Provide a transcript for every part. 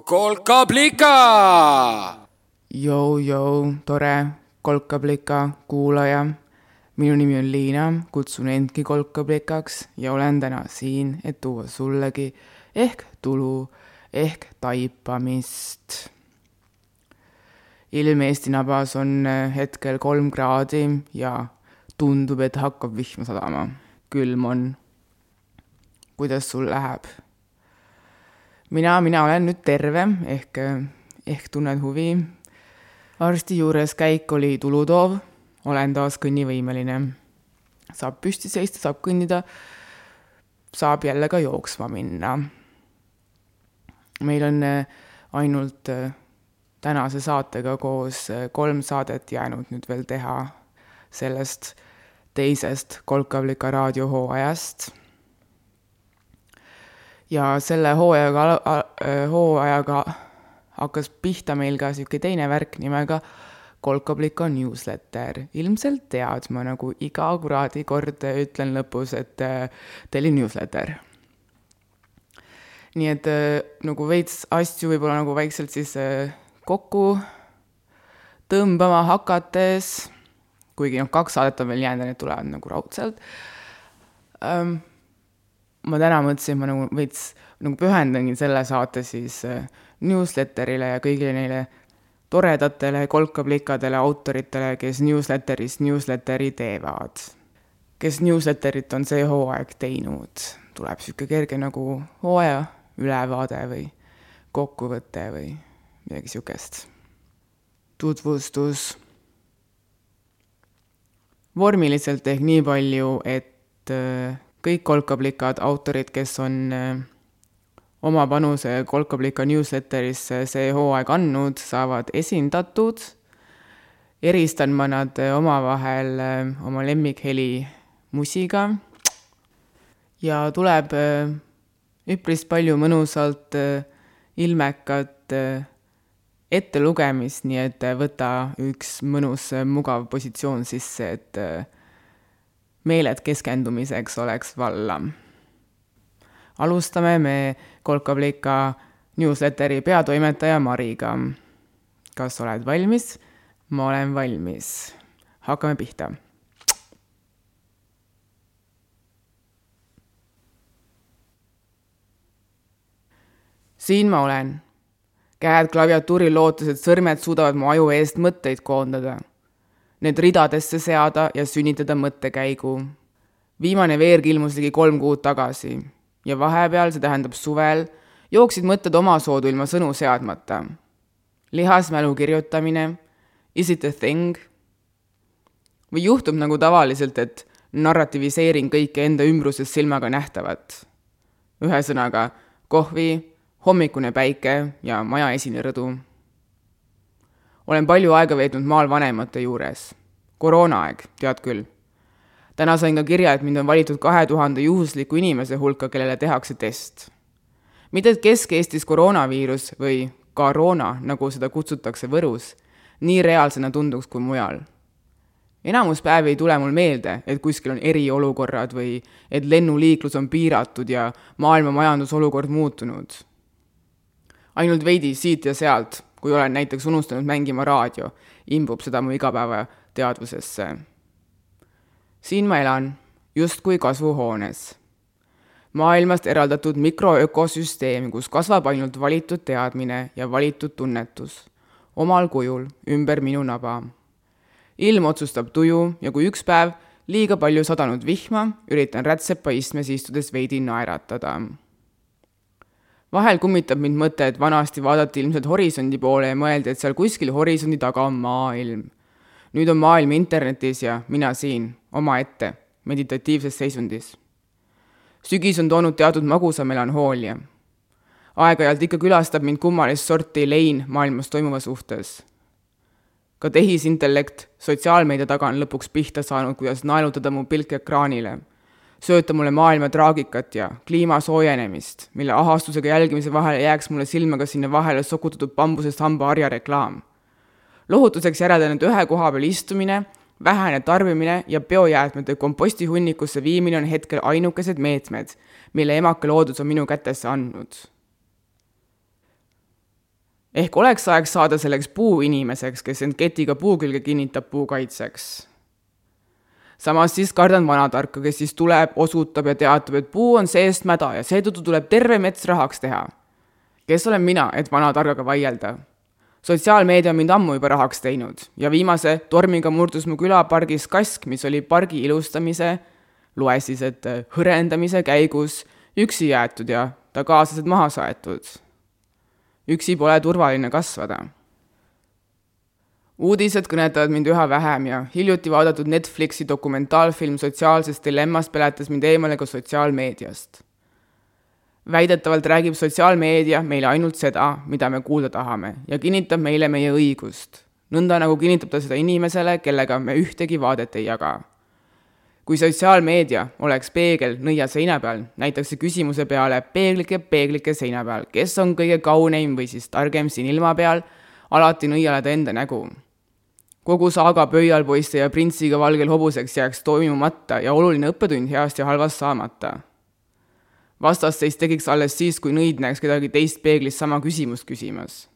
kolkablika. Jou-jou, tore kolkablika kuulaja. minu nimi on Liina, kutsun endki kolkablikaks ja olen täna siin, et tuua sullegi ehk tulu ehk taipamist. ilm Eesti nabas on hetkel kolm kraadi ja tundub, et hakkab vihma sadama. külm on. kuidas sul läheb? Mina, mina olen nüüd terve ehk, ehk tunnen huvi. arsti juures käik oli tulutoov, olen taas kõnnivõimeline. saab püsti seista, saab kõndida, saab jälle ka jooksma minna. meil on äh, ainult äh, tänase saatega koos äh, kolm saadet jäänud nüüd veel teha sellest teisest Kolkavlika raadiohooajast ja selle hooajaga, hooajaga hakkas pihta meil ka niisugune teine värk nimega Kolkobliko newsletter. ilmselt tead, ma nagu iga kuradi kord ütlen lõpus, et tellin newsletter. nii et nagu veits asju võib-olla nagu vaikselt siis kokku tõmbama hakates, kuigi noh, kaks saadet on veel jäänud ja need tulevad nagu raudselt um, ma täna mõtlesin, ma nagu veits nagu pühendangi selle saate siis äh, newsletterile ja kõigile neile toredatele kolkaplikadele autoritele, kes newsletterist newsletteri teevad. kes newsletterit on see hooaeg teinud, tuleb niisugune kerge nagu hooaja ülevaade või kokkuvõte või midagi niisugust. tutvustus. vormiliselt ehk nii palju, et äh, kõik kolkaplikad autorid, kes on äh, oma panuse kolkablika newsletterisse see hooaeg andnud, saavad esindatud. eristan ma nad omavahel äh, oma lemmikheli musiga. ja tuleb äh, üpris palju mõnusalt ilmekat ettelugemist, nii et võta üks mõnus mugav positsioon sisse, et meeled keskendumiseks oleks valla. alustame me Kolkablika newsletteri peatoimetaja Mariga. kas oled valmis? ma olen valmis. hakkame pihta. siin ma olen, käed klaviatuuril lootes, et sõrmed suudavad mu aju eest mõtteid koondada need ridadesse seada ja sünnitada mõttekäigu. viimane veerg ilmus ligi kolm kuud tagasi ja vahepeal, see tähendab suvel, jooksid mõtted omasoodu ilma sõnu seadmata. lihasmälu kirjutamine, is it a thing? või juhtub nagu tavaliselt, et narrativiseerin kõike enda ümbruses silmaga nähtavat. ühesõnaga, kohvi, hommikune päike ja maja esine rõdu olen palju aega veetnud maal vanemate juures. koroonaaeg, tead küll. täna sain ka kirja, et mind on valitud kahe tuhande juhusliku inimese hulka, kellele tehakse test. mitte, et Kesk-Eestis koroonaviirus või koroona, nagu seda kutsutakse Võrus, nii reaalsena tunduks kui mujal. enamus päevi ei tule mul meelde, et kuskil on eriolukorrad või et lennuliiklus on piiratud ja maailma majandusolukord muutunud. ainult veidi siit ja sealt kui olen näiteks unustanud mängima raadio, imbub seda mu igapäevateadvusesse. siin ma elan, justkui kasvuhoones. maailmast eraldatud mikroökosüsteem, kus kasvab ainult valitud teadmine ja valitud tunnetus, omal kujul, ümber minu naba. ilm otsustab tuju ja kui üks päev liiga palju sadanud vihma, üritan rätsepa istmes istudes veidi naeratada vahel kummitab mind mõte, et vanasti vaadati ilmselt horisondi poole ja mõeldi, et seal kuskil horisondi taga on maailm. nüüd on maailm internetis ja mina siin, omaette, meditatiivses seisundis. sügis on toonud teatud magusa melanhoolia. aeg-ajalt ikka külastab mind kummalist sorti lein maailmas toimuva suhtes. ka tehisintellekt sotsiaalmeedia taga on lõpuks pihta saanud, kuidas naelutada mu pilk ekraanile sööta mulle maailma traagikat ja kliima soojenemist, mille ahastusega jälgimise vahele jääks mulle silma ka sinna vahele sokutatud bambusest hambaharja reklaam. lohutuseks järeldan, et ühe koha peal istumine, vähene tarbimine ja biojäätmete kompostihunnikusse viimine on hetkel ainukesed meetmed, mille emake loodus on minu kätesse andnud. ehk oleks aeg saada selleks puuinimeseks, kes end ketiga puu külge kinnitab puu kaitseks. Samas siis kardan vanatarka, kes siis tuleb, osutab ja teatab, et puu on seest mäda ja seetõttu tuleb terve mets rahaks teha. kes olen mina, et vanatargaga vaielda? sotsiaalmeedia on mind ammu juba rahaks teinud ja viimase tormiga murdus mu külapargis kask, mis oli pargi ilustamise, loe siis, et hõrendamise käigus üksi jäetud ja ta kaaslased maha saetud üksi pole turvaline kasvada. Uudised kõnetavad mind üha vähem ja hiljuti vaadatud Netflixi dokumentaalfilm sotsiaalsest dilemmast peletas mind eemale ka sotsiaalmeediast. väidetavalt räägib sotsiaalmeedia meile ainult seda, mida me kuulda tahame ja kinnitab meile meie õigust, nõnda nagu kinnitab ta seda inimesele, kellega me ühtegi vaadet ei jaga kui sotsiaalmeedia oleks peegel nõia seina peal, näitaks see küsimuse peale peeglike, peeglike seina peal, kes on kõige kauneim või siis targem siin ilma peal, alati nõiale ta enda nägu. Kogu saaga pöialpoiste ja printsiga valgel hobuseks jääks toimumata ja oluline õppetund heast ja halvast saamata. vastasseis tekiks alles siis, kui nõid näeks kedagi teist peeglis sama küsimust küsimas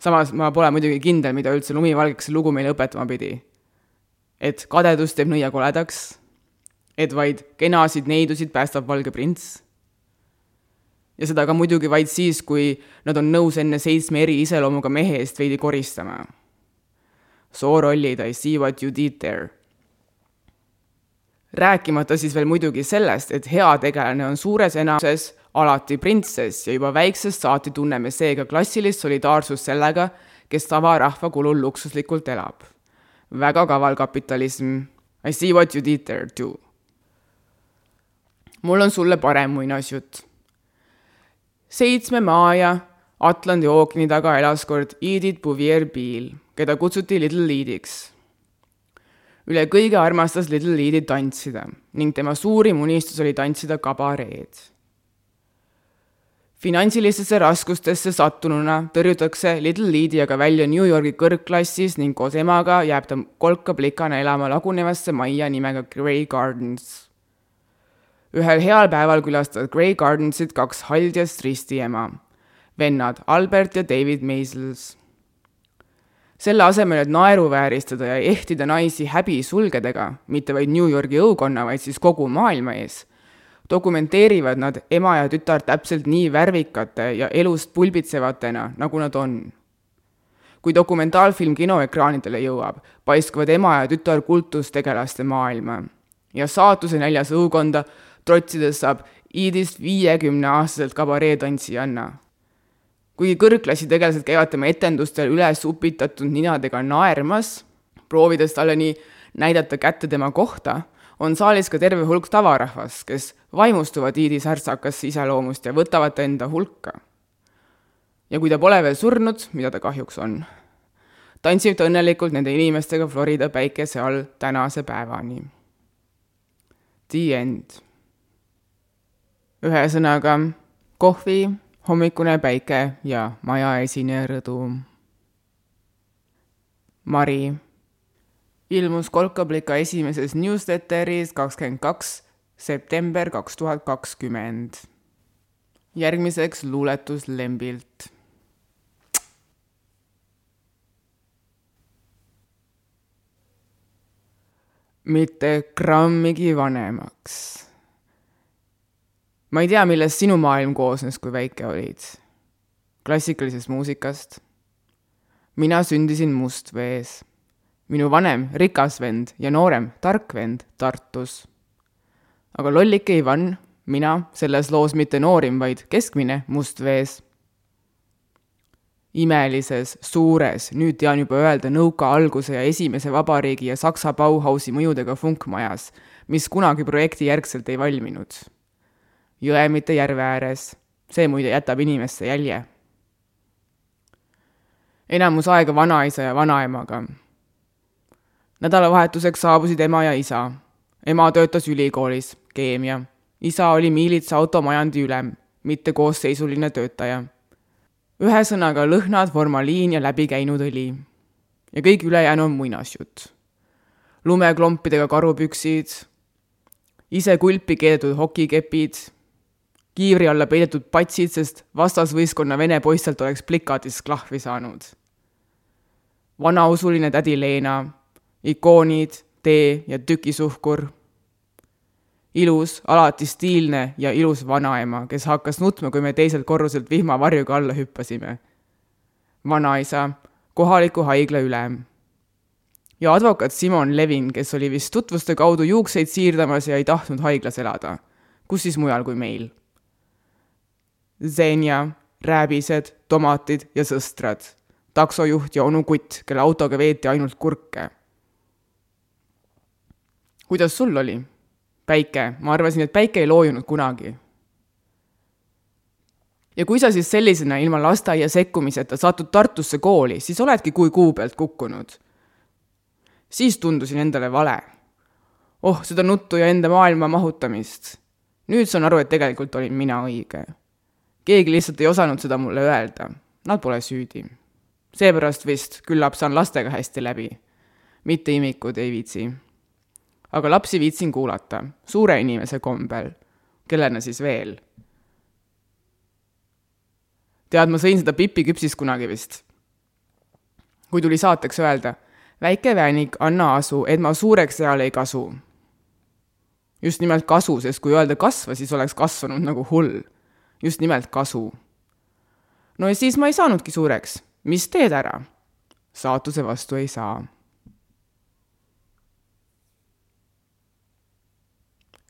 samas ma pole muidugi kindel, mida üldse lumivalgeks lugu meile õpetama pidi et kadedus teeb nõia koledaks, et vaid kenasid neidusid päästab valge prints. ja seda ka muidugi vaid siis, kui nad on nõus enne seitsme eri iseloomuga mehe eest veidi koristama. Soorollid, I see what you did there. rääkimata siis veel muidugi sellest, et heategelane on suures enamuses alati printsess ja juba väiksest saati tunneme seega klassilist solidaarsust sellega, kes tavarahva kulul luksuslikult elab väga kaval kapitalism. I see what you did there too. mul on sulle parem muinasjutt. seitsme maa ja Atlandi ookeani taga elas kord Edith Bouvier Biel, keda kutsuti Little Leadiks. üle kõige armastas Little Leadi tantsida ning tema suurim unistus oli tantsida kabareed finantsilistesse raskustesse sattununa tõrjutakse Little Leadi aga välja New Yorgi kõrgklassis ning koos emaga jääb ta kolka-plikana elama lagunevasse majja nimega Grey Gardens. ühel heal päeval külastavad Grey Gardensit kaks haldjast ristiema, vennad Albert ja David Maisels. selle asemel, et naeruvääristada ja ehtida naisi häbisulgedega, mitte vaid New Yorgi õukonna, vaid siis kogu maailma ees dokumenteerivad nad ema ja tütar täpselt nii värvikate ja elust pulbitsevatena, nagu nad on. kui dokumentaalfilm kinoekraanidele jõuab, paiskavad ema ja tütar kultustegelaste maailma ja saatuse näljas õukonda trotsides saab Iidist viiekümneaastaselt kabareetantsijanna. Kuigi kõrgklassitegelased käivad tema etendustel üles upitatud ninadega naermas, proovides talle nii näidata kätte tema kohta, on saalis ka terve hulk tavarahvast, kes vaimustuvad Iidi särtsakast iseloomust ja võtavad ta enda hulka. ja kui ta pole veel surnud, mida ta kahjuks on, tantsib ta õnnelikult nende inimestega Florida päikese all tänase päevani. The end. ühesõnaga, kohvi, hommikune päike ja maja esineja rõdu. Mari ilmus Kolkablika esimeses newsletteris kakskümmend kaks september kaks tuhat kakskümmend. järgmiseks luuletus Lembilt. mitte grammigi vanemaks. Ma ei tea, millest sinu maailm koosnes, kui väike olid. klassikalisest muusikast. mina sündisin Mustvees minu vanem, rikas vend ja noorem, tark vend Tartus. aga lollike Ivan, mina, selles loos mitte noorim, vaid keskmine mustvees. imelises, suures, nüüd tean juba öelda nõuka alguse ja esimese vabariigi ja Saksa Bauhausi mõjudega funkmajas, mis kunagi projekti järgselt ei valminud. Jõe mitte järve ääres, see muide jätab inimesse jälje enamus aega vanaisa ja vanaemaga nädalavahetuseks saabusid ema ja isa. ema töötas ülikoolis, keemia. isa oli miilitsa automajandi ülem, mitte koosseisuline töötaja. ühesõnaga lõhnad, formaliin ja läbikäinud õli. ja kõik ülejäänu on muinasjutt. lumeklompidega karupüksid, ise kulpi keedetud hokikepid, kiivri alla peidetud patsid, sest vastasvõistkonna vene poistelt oleks plikatis klahvi saanud. vanausuline tädi Leena, ikoonid, tee ja tükisuhkur. ilus, alati stiilne ja ilus vanaema, kes hakkas nutma, kui me teiselt korruselt vihmavarjuga alla hüppasime. vanaisa, kohaliku haigla ülem ja advokaat Simon Levin, kes oli vist tutvuste kaudu juukseid siirdamas ja ei tahtnud haiglas elada. kus siis mujal kui meil? Zenja, rääbised, tomatid ja sõstrad, taksojuht ja onu Kutt, kelle autoga veeti ainult kurke. kuidas sul oli? päike, ma arvasin, et päike ei loojunud kunagi. ja kui sa siis sellisena ilma lasteaia sekkumiseta satud Tartusse kooli, siis oledki kui kuu pealt kukkunud siis tundusin endale vale. oh, seda nuttu ja enda maailma mahutamist. nüüd saan aru, et tegelikult olin mina õige. Keegi lihtsalt ei osanud seda mulle öelda. Nad pole süüdi. seepärast vist küllap saan lastega hästi läbi. mitte imikud ei viitsi. aga lapsi viitsin kuulata, suure inimese kombel. kellena siis veel? tead, ma sõin seda Pipi küpsist kunagi vist. kui tuli saateks öelda väike väänik, anna asu, et ma suureks seal ei kasu. just nimelt kasu, sest kui öelda kasva, siis oleks kasvanud nagu hull. Just nimelt kasu. no ja siis ma ei saanudki suureks. mis teed ära? saatuse vastu ei saa.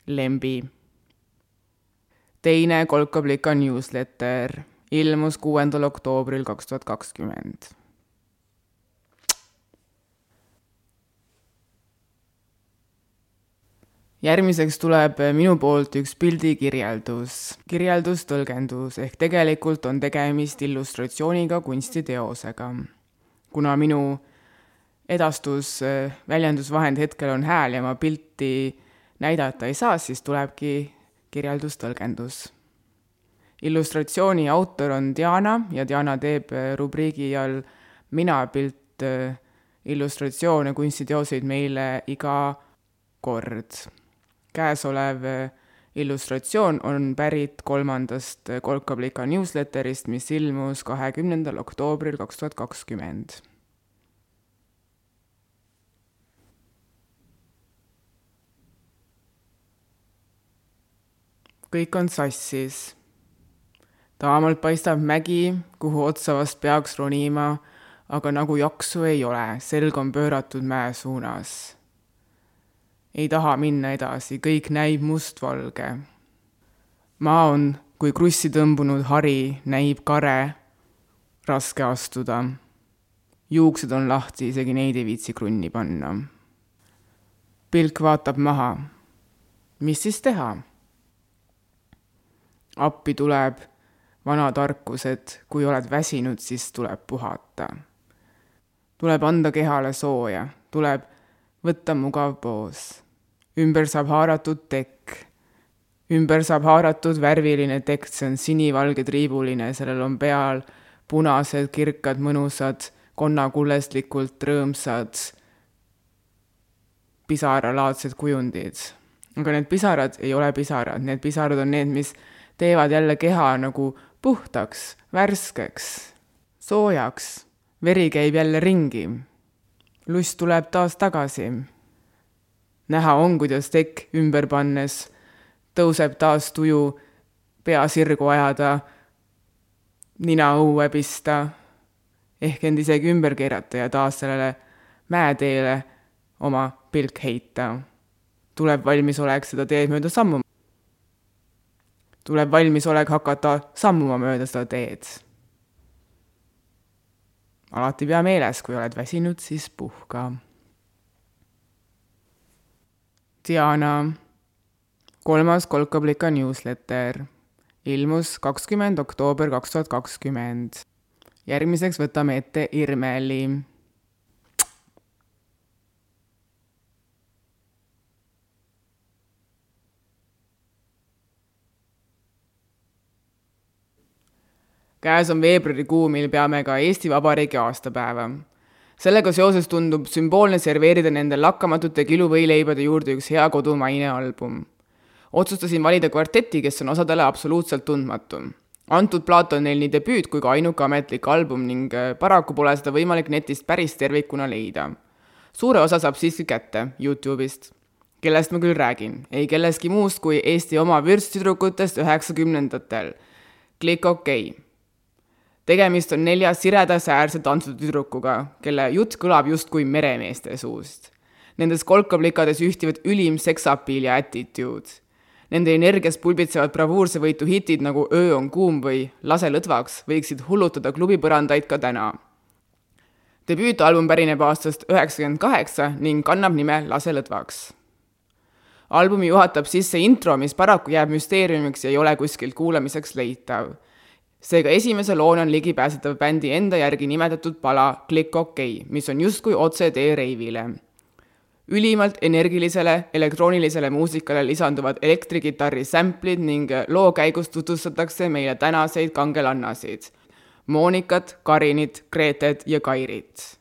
Lembi. teine kolkablika newsletter ilmus kuuendal oktoobril kaks tuhat kakskümmend järgmiseks tuleb minu poolt üks pildikirjeldus, kirjeldustõlgendus ehk tegelikult on tegemist illustratsiooniga kunstiteosega. kuna minu edastus, väljendusvahend hetkel on hääl ja ma pilti näidata ei saa, siis tulebki kirjeldustõlgendus. illustratsiooni autor on Diana ja Diana teeb rubriigi all Mina pilt illustratsioone, kunstiteoseid meile iga kord käesolev äh, illustratsioon on pärit kolmandast äh, Kolkablika newsletterist, mis ilmus kahekümnendal oktoobril kaks tuhat kakskümmend. kõik on sassis. taamalt paistab mägi, kuhu otsa vast peaks ronima, aga nagu jaksu ei ole, selg on pööratud mäe suunas ei taha minna edasi, kõik näib mustvalge. maa on kui krussi tõmbunud hari, näib kare, raske astuda. juuksed on lahti, isegi neid ei viitsi krunni panna. pilk vaatab maha. mis siis teha? appi tuleb vana tarkus, et kui oled väsinud, siis tuleb puhata. tuleb anda kehale sooja, tuleb võtta mugav poos ümber saab haaratud tekk. ümber saab haaratud värviline tekk, see on sinivalge triibuline, sellel on peal punased, kirkad, mõnusad, konnakulleslikult rõõmsad pisaralaadsed kujundid. aga need pisarad ei ole pisarad, need pisarad on need, mis teevad jälle keha nagu puhtaks, värskeks, soojaks, veri käib jälle ringi. Lust tuleb taas tagasi näha on, kuidas tekk ümber pannes tõuseb taas tuju pea sirgu ajada, nina õue pista, ehk end isegi ümber keerata ja taas sellele mäeteele oma pilk heita. tuleb valmisolek seda teed mööda sammuma. tuleb valmisolek hakata sammuma mööda seda teed. Alati pea meeles, kui oled väsinud, siis puhka Diana, kolmas Kolkablika newsletter ilmus kakskümmend oktoober kaks tuhat kakskümmend. järgmiseks võtame ette Irmeli. Käes on veebruarikuu, mil peame ka Eesti Vabariigi aastapäeva sellega seoses tundub sümboolne serveerida nende lakkamatute kiluvõileibade juurde üks hea kodumaine album. otsustasin valida kvarteti, kes on osadele absoluutselt tundmatu. antud plaat on neil nii debüüt kui ka ainuke ametlik album ning äh, paraku pole seda võimalik netist päris tervikuna leida. suure osa saab siiski kätte Youtube'ist. kellest ma küll räägin, ei kellestki muust kui Eesti oma vürstitüdrukutest üheksakümnendatel. klikk okay tegemist on nelja sireda säärse tantsutüdrukuga, kelle jutt kõlab justkui meremeeste suust. Nendes kolkaplikades ühtivad ülim seksapiil ja attitude. Nende energias pulbitsevad bravuurse võitu hitid nagu Öö on kuum või Lase lõdvaks võiksid hullutada klubipõrandaid ka täna. debüütalbum pärineb aastast üheksakümmend kaheksa ning kannab nime Lase lõdvaks. albumi juhatab sisse intro, mis paraku jääb müsteeriumiks ja ei ole kuskilt kuulamiseks leitav seega esimese loona on ligipääsetav bändi enda järgi nimetatud pala Click OK, mis on justkui otsetee reivile ülimalt energilisele elektroonilisele muusikale lisanduvad elektrikitarri samplid ning loo käigus tutvustatakse meile tänaseid kangelannasid. Monikat, Karinit, Gretet ja Kairit.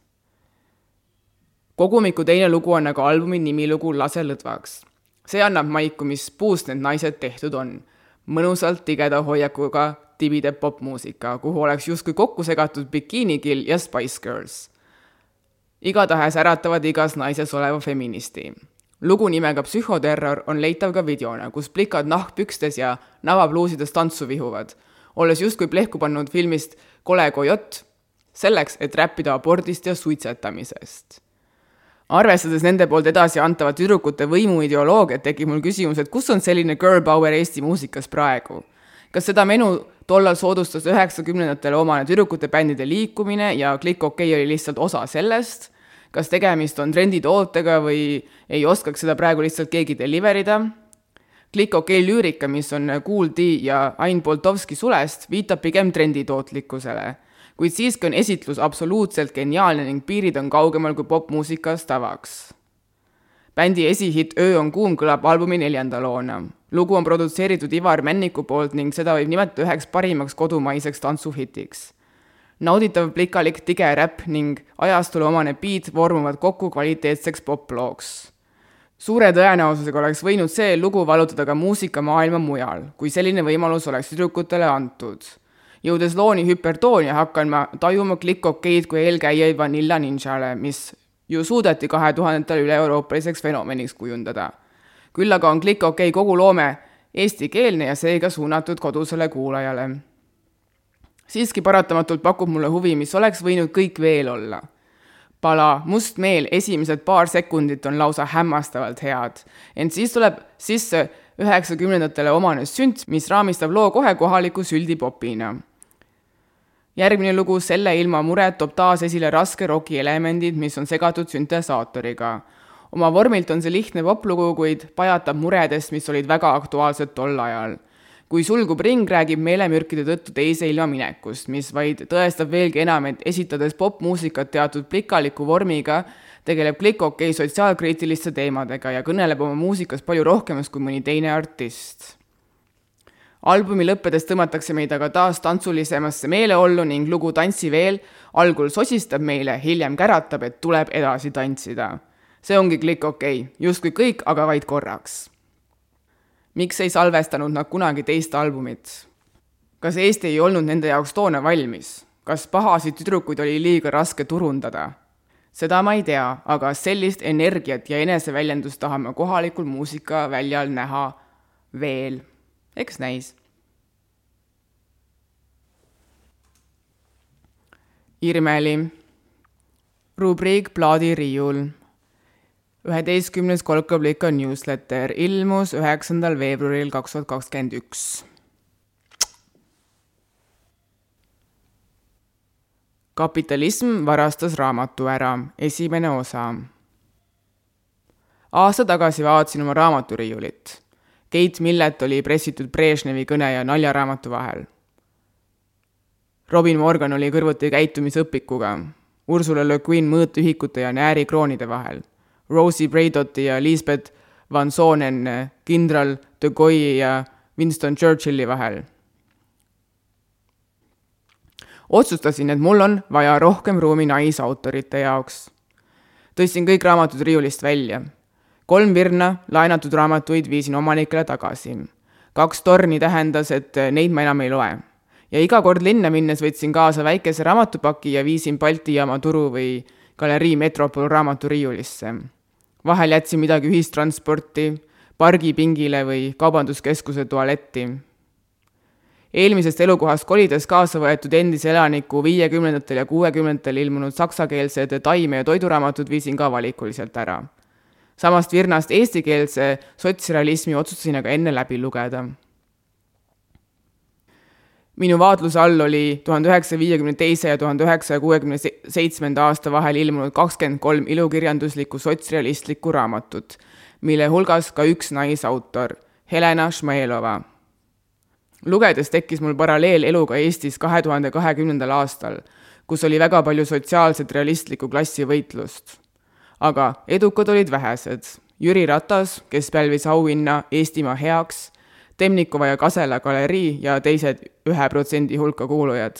kogumiku teine lugu on aga albumi nimilugu Lase lõdvaks. see annab maiku, mis puust need naised tehtud on. mõnusalt tigeda hoiakuga tibide popmuusika, kuhu oleks justkui kokku segatud Bikini Kill ja Spice Girls igatahes äratavad igas naises oleva feministi. lugu nimega Psühhoterror on leitav ka videona, kus plikad nahkpükstes ja navapluusides tantsu vihuvad, olles justkui plehku pannud filmist Kole kojott, selleks, et räppida abordist ja suitsetamisest. arvestades nende poolt edasi antavat tüdrukute võimuideoloogiat, tekib mul küsimus, et kus on selline girl power Eesti muusikas praegu? kas seda menu tollal soodustas üheksakümnendatele omane tüdrukute bändide liikumine ja Click OK oli lihtsalt osa sellest, kas tegemist on trenditootega või ei oskaks seda praegu lihtsalt keegi deliver ida. Click OK lüürika, mis on Kool D ja Ain Boltovski sulest, viitab pigem trenditootlikkusele, kuid siiski on esitlus absoluutselt geniaalne ning piirid on kaugemal kui popmuusikas tavaks bändi esihitt Öö on kuum kõlab albumi neljanda loona. lugu on produtseeritud Ivar Männiku poolt ning seda võib nimetada üheks parimaks kodumaiseks tantsuhitiks. nauditav plikalik tige räpp ning ajastule omane beat vormuvad kokku kvaliteetseks poplooks. suure tõenäosusega oleks võinud see lugu vallutada ka muusikamaailma mujal, kui selline võimalus oleks tüdrukutele antud jõudes looni hüpertoonia, hakkan ma tajuma klikk-okeid kui eelkäijaid Vanilla Ninjale, mis ju suudeti kahe tuhandetel üle-euroopaliseks fenomeniks kujundada. küll aga on Klikk OK kogu loome eestikeelne ja seega suunatud kodusele kuulajale. siiski paratamatult pakub mulle huvi, mis oleks võinud kõik veel olla. pala Must meel esimesed paar sekundit on lausa hämmastavalt head, ent siis tuleb sisse üheksakümnendatele omane sünt, mis raamistab loo kohe kohaliku süldipopina järgmine lugu Selle ilma muret toob taas esile raske roki elemendid, mis on segatud süntesaatoriga. oma vormilt on see lihtne poplugu, kuid pajatab muredest, mis olid väga aktuaalsed tol ajal. kui sulgub ring, räägib meelemürkide tõttu teise ilma minekust, mis vaid tõestab veelgi enam, et esitades popmuusikat teatud plikaliku vormiga, tegeleb Click OK sotsiaalkriitiliste teemadega ja kõneleb oma muusikas palju rohkemast kui mõni teine artist albumi lõppedes tõmmatakse meid aga taas tantsulisemasse meeleollu ning lugu Tantsi veel algul sosistab meile, hiljem käratab, et tuleb edasi tantsida. see ongi klikk okei okay., justkui kõik, aga vaid korraks. miks ei salvestanud nad kunagi teist albumit? kas Eesti ei olnud nende jaoks toona valmis? kas pahasid tüdrukuid oli liiga raske turundada? seda ma ei tea, aga sellist energiat ja eneseväljendust tahame kohalikul muusikaväljal näha veel eks näis. Irmeli, rubriik Plaadiriiul. üheteistkümnes kolkablika newsletter ilmus üheksandal veebruaril kaks tuhat kakskümmend üks. kapitalism varastas raamatu ära, esimene osa. aasta tagasi vaatasin oma raamaturiiulit Keit Millet oli pressitud Brežnevi kõne ja naljaraamatu vahel. Robin Morgan oli kõrvuti käitumisõpikuga, Ursula Le Guin mõõtühikute ja näärikroonide vahel, Rosie Braidoti ja Lisbeth Van Sonen kindral de Gaulle ja Winston Churchilli vahel. otsustasin, et mul on vaja rohkem ruumi naisautorite jaoks. tõstsin kõik raamatud riiulist välja kolm virna laenatud raamatuid viisin omanikele tagasi. kaks torni tähendas, et neid ma enam ei loe. ja iga kord linna minnes võtsin kaasa väikese raamatupaki ja viisin Balti jaama turu või galerii Metropol raamaturiiulisse. vahel jätsin midagi ühistransporti, pargipingile või kaubanduskeskuse tualetti eelmisest elukohast kolides kaasa võetud endise elaniku viiekümnendatel ja kuuekümnendatel ilmunud saksakeelsed taime- ja toiduraamatud viisin ka valikuliselt ära. Samast virnast eestikeelse sotsrealismi otsustasin aga enne läbi lugeda. minu vaatluse all oli tuhande üheksasaja viiekümne teise ja tuhande üheksasaja kuuekümne seitsmenda aasta vahel ilmunud kakskümmend kolm ilukirjanduslikku sotsrealistlikku raamatut, mille hulgas ka üks naisautor, Helena Šmailova lugedes tekkis mul paralleel eluga Eestis kahe tuhande kahekümnendal aastal, kus oli väga palju sotsiaalset realistlikku klassivõitlust. Aga edukad olid vähesed. Jüri Ratas, kes pälvis auhinna Eestimaa heaks, Temnikova ja Kasela galerii ja teised ühe protsendi hulka kuulujad.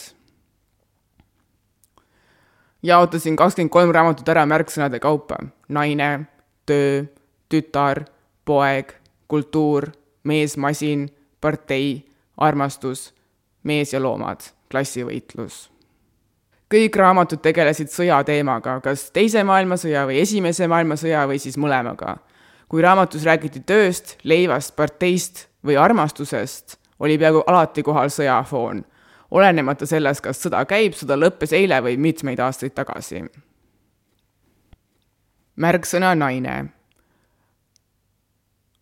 jaotasin kakskümmend kolm raamatut ära märksõnade kaupa. naine, töö, tütar, poeg, kultuur, mees, masin, partei armastus, mees ja loomad, klassivõitlus. Kõik raamatud tegelesid sõjateemaga, kas Teise maailmasõja või Esimese maailmasõja või siis mõlemaga. kui raamatus räägiti tööst, leivast, parteist või armastusest, oli peaaegu alati kohal sõjafoon, olenemata sellest, kas sõda käib, sõda lõppes eile või mitmeid aastaid tagasi. märksõna naine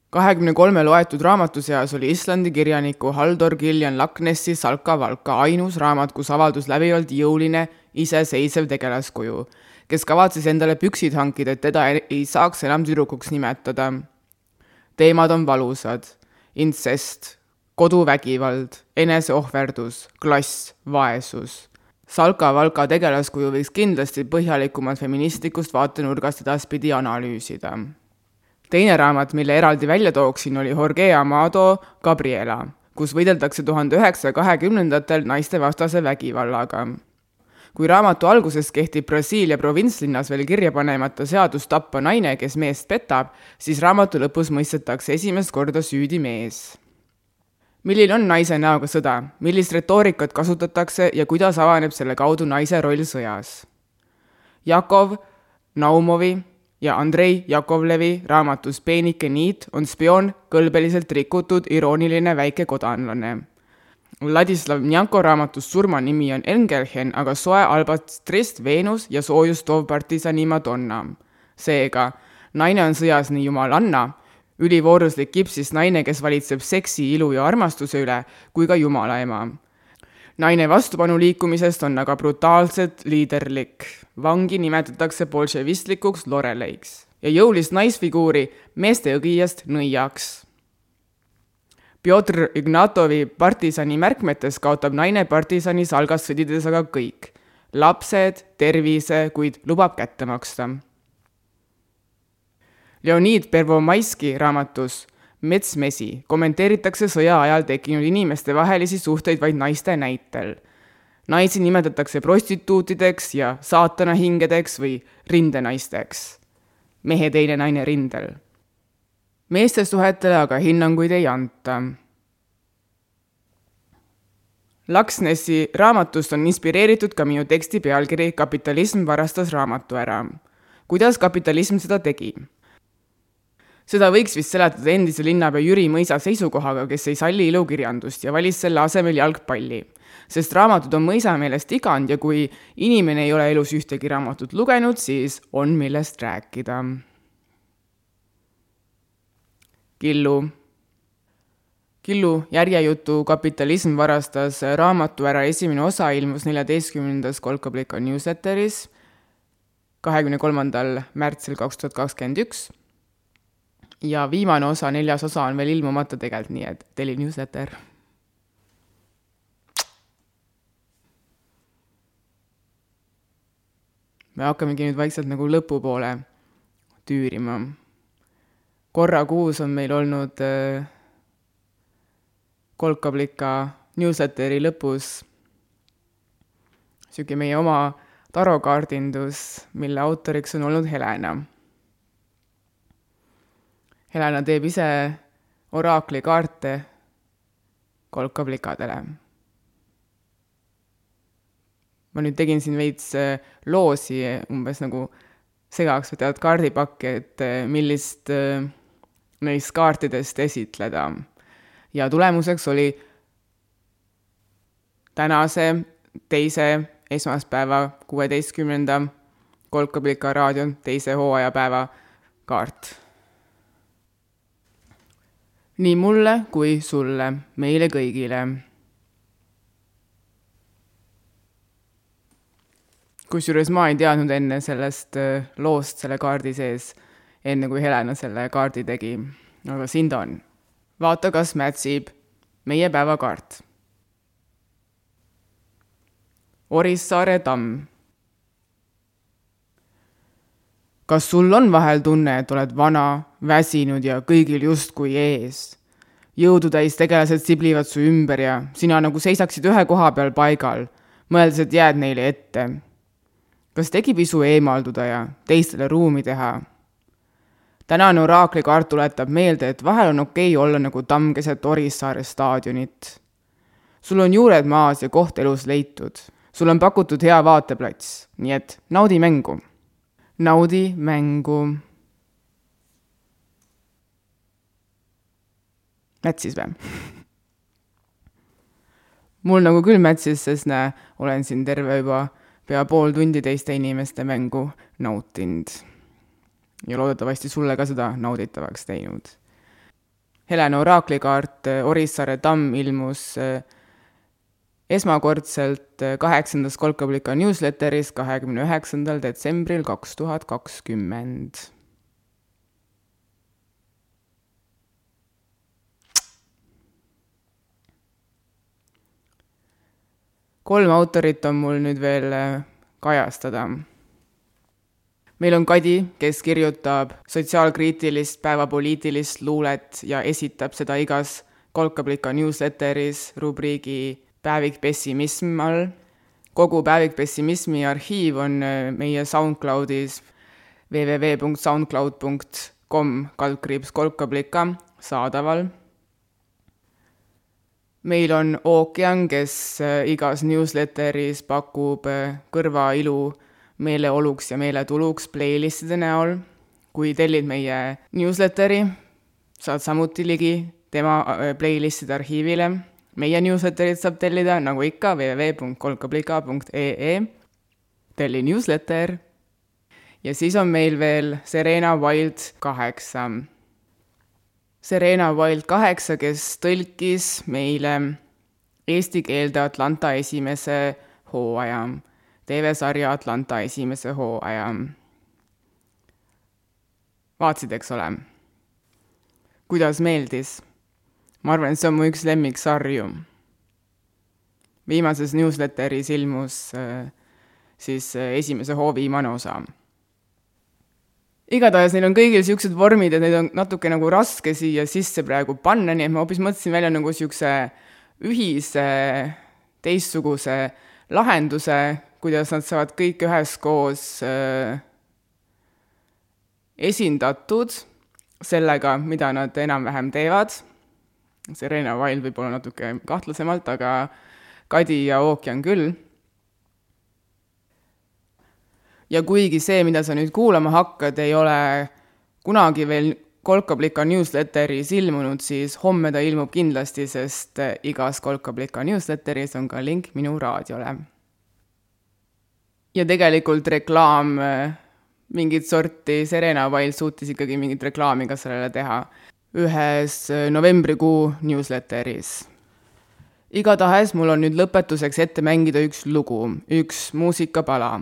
kahekümne kolme loetud raamatu seas oli Islandi kirjaniku Haldor Gillian Laknessi Salka Valka ainus raamat, kus avaldus läbivalt jõuline, iseseisev tegelaskuju, kes kavatses endale püksid hankida, et teda ei saaks enam tüdrukuks nimetada. teemad on valusad, intsest, koduvägivald, eneseohverdus, klass, vaesus. Salka Valka tegelaskuju võiks kindlasti põhjalikumat feministlikust vaatenurgast edaspidi analüüsida teine raamat, mille eraldi välja tooksin, oli Jorge Amado Gabriela, kus võideldakse tuhande üheksasaja kahekümnendatel naistevastase vägivallaga. Kui raamatu alguses kehtib Brasiilia provintslinnas veel kirja panemata seadus tappa naine, kes meest petab, siis raamatu lõpus mõistetakse esimest korda süüdi mees. milline on naise näoga sõda, millist retoorikat kasutatakse ja kuidas avaneb selle kaudu naise roll sõjas? Jakov Naumovi ja Andrei Jakovlevi raamatus Peenike niit on spioon kõlbeliselt rikutud irooniline väike kodanlane. Ladislav Njanko raamatus surmanimi on Engelhen, aga soe albastrist Veenus ja soojus toov partisani Madonna. seega, naine on sõjas nii jumalanna, ülivooruslik kipsis naine, kes valitseb seksi, ilu ja armastuse üle, kui ka jumala ema naine vastupanuliikumisest on aga brutaalselt liiderlik. vangi nimetatakse bolševistlikuks loreleiks ja jõulist naisfiguuri meeste õgijast nõiaks. Pjotr Ignatovi partisani märkmetes kaotab naine partisani salgas sõdides aga kõik. lapsed, tervise, kuid lubab kätte maksta. Leonid Pervomaiski raamatus metsmesi kommenteeritakse sõja ajal tekkinud inimeste vahelisi suhteid vaid naiste näitel. naisi nimetatakse prostituutideks ja saatanahingedeks või rindenaisteks. mehe teine naine rindel. Meeste suhetele aga hinnanguid ei anta. Laksnesi raamatust on inspireeritud ka minu teksti pealkiri Kapitalism varastas raamatu ära. kuidas kapitalism seda tegi? seda võiks vist seletada endise linnapea Jüri Mõisa seisukohaga, kes ei salli ilukirjandust ja valis selle asemel jalgpalli. sest raamatud on Mõisa meelest igand ja kui inimene ei ole elus ühtegi raamatut lugenud, siis on, millest rääkida. Killu. Killu järjejutu Kapitalism varastas raamatu ära, esimene osa ilmus neljateistkümnendas Kolkablika newsletteris kahekümne kolmandal märtsil kaks tuhat kakskümmend üks ja viimane osa, neljas osa on veel ilmumata tegelikult, nii et teli newsletter. me hakkamegi nüüd vaikselt nagu lõpupoole tüürima. Korra kuus on meil olnud äh, kolkablika newsletteri lõpus niisugune meie oma tarokaardindus, mille autoriks on olnud Helena Helena teeb ise oraakli kaarte kolkaplikadele. ma nüüd tegin siin veits äh, loosi umbes nagu segaks võtavad kaardipakki, et äh, millist äh, neist kaartidest esitleda. ja tulemuseks oli tänase teise esmaspäeva, kuueteistkümnenda Kolkablika raadio teise hooajapäeva kaart nii mulle kui sulle, meile kõigile. kusjuures ma ei teadnud enne sellest äh, loost selle kaardi sees, enne kui Helena selle kaardi tegi, aga siin ta on. vaata, kas mätsib meie päevakaart. Orissaare tamm kas sul on vahel tunne, et oled vana, väsinud ja kõigil justkui ees? jõudutäis tegelased siblivad su ümber ja sina nagu seisaksid ühe koha peal paigal, mõeldes, et jääd neile ette. kas tekib isu eemalduda ja teistele ruumi teha? Tänane oraaklikaart tuletab meelde, et vahel on okei okay olla nagu tamm keset Orissaare staadionit. sul on juured maas ja koht elus leitud. sul on pakutud hea vaateplats, nii et naudi mängu naudi mängu. mätsis või? mul nagu küll mätsis, sest näe, olen siin terve juba pea pool tundi teiste inimeste mängu nautinud. Ja loodetavasti sulle ka seda nauditavaks teinud. Helena oraaklikaart Orissaare tamm ilmus äh, esmakordselt äh, kaheksandas Kolkablika newsletteris kahekümne üheksandal detsembril kaks tuhat kakskümmend. kolm autorit on mul nüüd veel kajastada. Meil on Kadi, kes kirjutab sotsiaalkriitilist päevapoliitilist luulet ja esitab seda igas Kolkablika newsletteris rubriigi päevik pessimism all. kogu päevik pessimismi arhiiv on äh, meie SoundCloudis www.soundcloud.com kaldkriips kolkablika saadaval. meil on Ookean, kes äh, igas newsletteris pakub äh, kõrvailu meeleoluks ja meeletuluks playlistide näol. kui tellid meie newsletteri, saad samuti ligi tema playlistide arhiivile meie newsletterit saab tellida nagu ikka www.kolkablika.ee, telli newsletter. ja siis on meil veel Serena Wild kaheksa. Serena Wild kaheksa, kes tõlkis meile eesti keelde Atlanta esimese hooaja, TV-sarja Atlanta esimese hooaja. vaatasid, eks ole? kuidas meeldis ma arvan, et see on mu üks lemmiksarju. viimases newsletteris ilmus äh, siis äh, esimese hoo viimane osa. igatahes neil on kõigil niisugused vormid, et neid on natuke nagu raske siia sisse praegu panna, nii et ma hoopis mõtlesin välja nagu niisuguse ühise teistsuguse lahenduse, kuidas nad saavad kõik üheskoos äh, esindatud sellega, mida nad enam-vähem teevad Serena Wild võib-olla natuke kahtlasemalt, aga Kadi ja Ookean küll. ja kuigi see, mida sa nüüd kuulama hakkad, ei ole kunagi veel Kolkablika newsletteris ilmunud, siis homme ta ilmub kindlasti, sest igas Kolkablika newsletteris on ka link minu raadiole. Ja tegelikult reklaam, mingit sorti Serena Wild suutis ikkagi mingit reklaami ka sellele teha ühes äh, novembrikuu newsletteris. igatahes mul on nüüd lõpetuseks ette mängida üks lugu, üks muusikapala.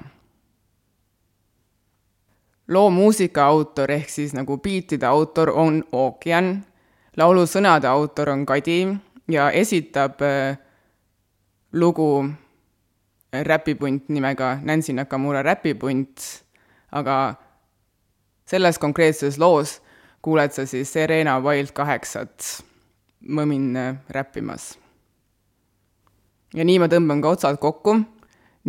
loo muusika autor ehk siis nagu biitide autor on Ookean, laulu sõnade autor on Kadi ja esitab äh, lugu äh, räpipunt nimega Nancy Nakamura räpipunt, aga selles konkreetses loos kuuled sa siis Serena Wild kaheksat mõmin räppimas. ja nii ma tõmban ka otsad kokku,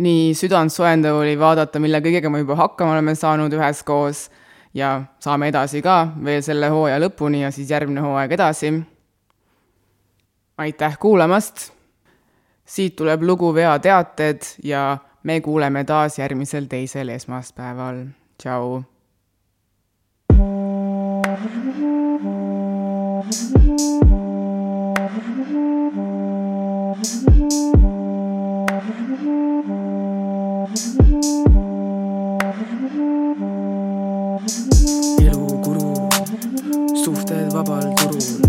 nii südantsoojendav oli vaadata, mille kõigega me juba hakkama oleme saanud üheskoos ja saame edasi ka veel selle hooaja lõpuni ja siis järgmine hooaeg edasi. aitäh kuulamast! Siit tuleb lugu veateated ja me kuuleme taas järgmisel teisel esmaspäeval. tšau! hakkab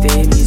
steady